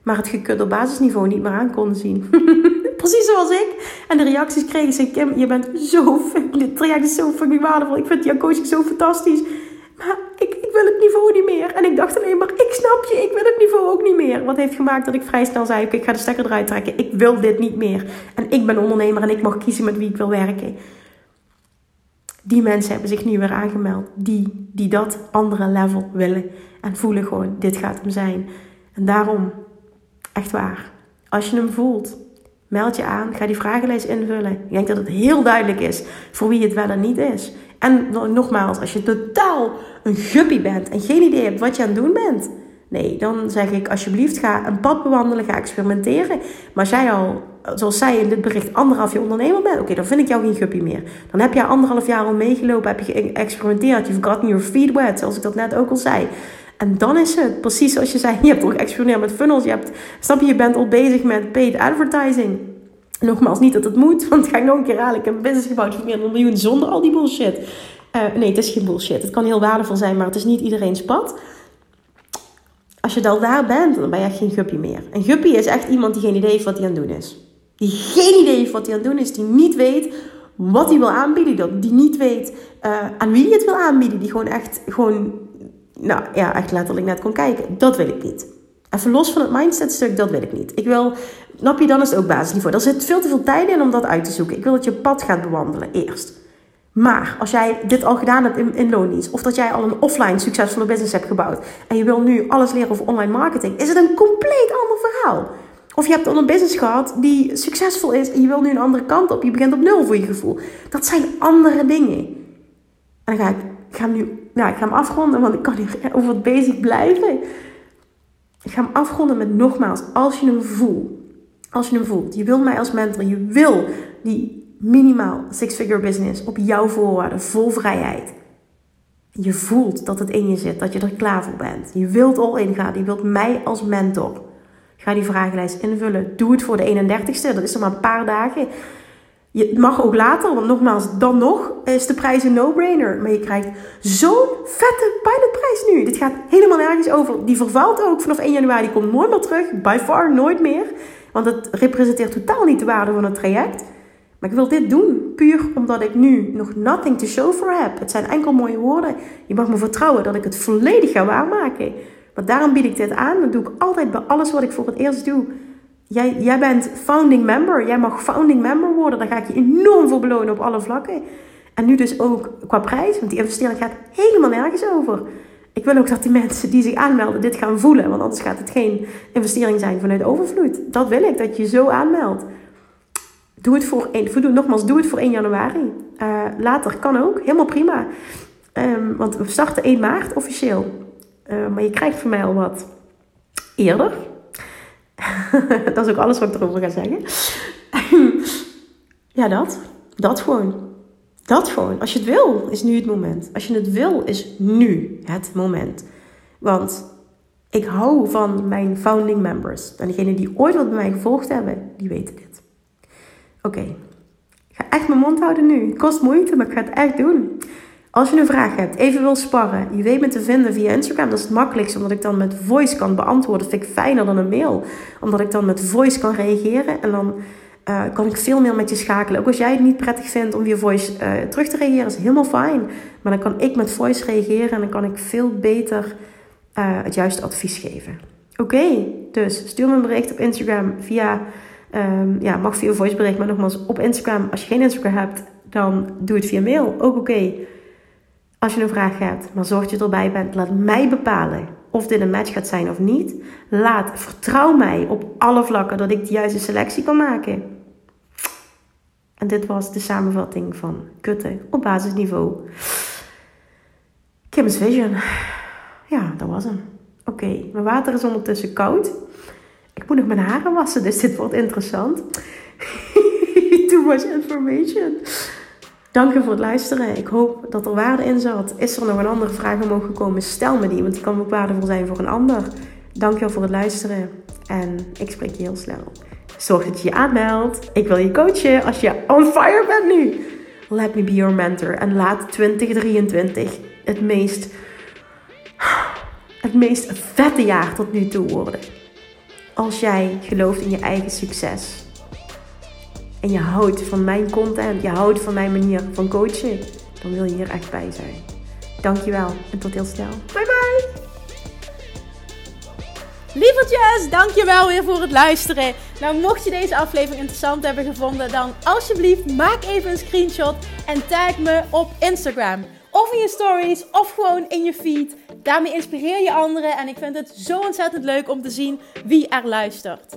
Maar het gekut op basisniveau niet meer aan konden zien. Precies zoals ik. En de reacties kregen ze. Kim, je bent zo fucking... Dit traject is zo fucking waardevol. Ik vind jouw coaching zo fantastisch. Ik, ik wil het niveau niet meer. En ik dacht alleen maar, ik snap je. Ik wil het niveau ook niet meer. Wat heeft gemaakt dat ik vrij snel zei... Ik ga de stekker eruit trekken. Ik wil dit niet meer. En ik ben ondernemer en ik mag kiezen met wie ik wil werken die mensen hebben zich nu weer aangemeld. Die, die dat andere level willen. En voelen gewoon, dit gaat hem zijn. En daarom, echt waar, als je hem voelt, meld je aan. Ga die vragenlijst invullen. Ik denk dat het heel duidelijk is voor wie het wel en niet is. En nogmaals, als je totaal een guppy bent en geen idee hebt wat je aan het doen bent, nee, dan zeg ik alsjeblieft ga een pad bewandelen, ga experimenteren. Maar als jij al, zoals zij in dit bericht, anderhalf jaar ondernemer bent, oké, dan vind ik jou geen guppy meer. Dan heb je anderhalf jaar al meegelopen, heb je geëxperimenteerd, you've gotten your feet wet, zoals ik dat net ook al zei. En dan is het precies zoals je zei, je hebt toch geëxperimenteerd met funnels, je hebt, snap je, je bent al bezig met paid advertising. Nogmaals, niet dat het moet, want ga ik nog een keer halen. Ik heb een business gebouwd voor meer dan een miljoen zonder al die bullshit. Uh, nee, het is geen bullshit. Het kan heel waardevol zijn, maar het is niet iedereen's pad. Als je al daar bent, dan ben je echt geen guppy meer. Een guppy is echt iemand die geen idee heeft wat hij aan het doen is. Die geen idee heeft wat hij aan het doen is. Die niet weet wat hij wil aanbieden. Die niet weet uh, aan wie hij het wil aanbieden. Die gewoon echt, gewoon, nou ja, echt letterlijk net kon kijken. Dat wil ik niet. Even los van het mindset stuk, dat wil ik niet. Ik wil, snap je, dan is het ook basisniveau. Er zit veel te veel tijd in om dat uit te zoeken. Ik wil dat je pad gaat bewandelen, eerst. Maar als jij dit al gedaan hebt in, in loondienst, of dat jij al een offline succesvolle business hebt gebouwd en je wil nu alles leren over online marketing, is het een compleet ander verhaal. Of je hebt al een business gehad die succesvol is en je wil nu een andere kant op. Je begint op nul voor je gevoel. Dat zijn andere dingen. En dan ga ik, ik ga hem nu, nou, ik ga hem afronden, want ik kan niet over het basic blijven. Ik ga hem afronden met nogmaals, als je hem voelt, als je hem voelt, je wil mij als mentor, je wil die minimaal six-figure business op jouw voorwaarden, vol vrijheid. Je voelt dat het in je zit, dat je er klaar voor bent. Je wilt all in gaan, je wilt mij als mentor. Ga die vragenlijst invullen. Doe het voor de 31ste, dat is nog maar een paar dagen. Je mag ook later, want nogmaals, dan nog is de prijs een no-brainer. Maar je krijgt zo'n vette pilotprijs nu. Dit gaat helemaal nergens over. Die vervalt ook vanaf 1 januari. Komt nooit meer terug. By far nooit meer. Want het representeert totaal niet de waarde van het traject. Maar ik wil dit doen puur omdat ik nu nog nothing to show for heb. Het zijn enkel mooie woorden. Je mag me vertrouwen dat ik het volledig ga waarmaken. Maar daarom bied ik dit aan. Dat doe ik altijd bij alles wat ik voor het eerst doe. Jij, jij bent founding member. Jij mag founding member worden. Daar ga ik je enorm voor belonen op alle vlakken. En nu dus ook qua prijs. Want die investering gaat helemaal nergens over. Ik wil ook dat die mensen die zich aanmelden dit gaan voelen. Want anders gaat het geen investering zijn vanuit overvloed. Dat wil ik, dat je zo aanmeldt. Doe het voor, één, nogmaals, doe het voor 1 januari. Uh, later kan ook, helemaal prima. Um, want we starten 1 maart officieel. Uh, maar je krijgt van mij al wat eerder. dat is ook alles wat ik erover ga zeggen. ja, dat. Dat gewoon. Dat gewoon. Als je het wil, is nu het moment. Als je het wil, is nu het moment. Want ik hou van mijn founding members. En degenen die ooit wat bij mij gevolgd hebben, die weten dit. Oké. Ik ga echt mijn mond houden nu. Het kost moeite, maar ik ga het echt doen. Als je een vraag hebt, even wil sparren, je weet me te vinden via Instagram. Dat is het makkelijkste, omdat ik dan met voice kan beantwoorden. Dat vind ik fijner dan een mail. Omdat ik dan met voice kan reageren en dan uh, kan ik veel meer met je schakelen. Ook als jij het niet prettig vindt om via voice uh, terug te reageren, is helemaal fijn. Maar dan kan ik met voice reageren en dan kan ik veel beter uh, het juiste advies geven. Oké, dus stuur me een bericht op Instagram via, um, ja, mag via voicebericht, maar nogmaals op Instagram. Als je geen Instagram hebt, dan doe het via mail. Ook oké. Als je een vraag hebt, maar zorg dat je erbij bent. Laat mij bepalen of dit een match gaat zijn of niet. Laat, vertrouw mij op alle vlakken dat ik de juiste selectie kan maken. En dit was de samenvatting van kutten op basisniveau. Kim's Vision. Ja, dat was hem. Oké, mijn water is ondertussen koud. Ik moet nog mijn haren wassen, dus dit wordt interessant. Too much information. Dank je voor het luisteren. Ik hoop dat er waarde in zat. Is er nog een andere vraag omhoog gekomen? Stel me die, want die kan ook waardevol zijn voor een ander. Dank je voor het luisteren en ik spreek je heel snel. Zorg dat je je aanmeldt. Ik wil je coachen als je on fire bent nu. Let me be your mentor en laat 2023 het meest, het meest vette jaar tot nu toe worden. Als jij gelooft in je eigen succes en je houdt van mijn content, je houdt van mijn manier van coachen, dan wil je hier echt bij zijn. Dankjewel en tot heel snel. Bye bye! Lievertjes, dankjewel weer voor het luisteren. Nou, mocht je deze aflevering interessant hebben gevonden, dan alsjeblieft maak even een screenshot en tag me op Instagram. Of in je stories, of gewoon in je feed. Daarmee inspireer je anderen en ik vind het zo ontzettend leuk om te zien wie er luistert.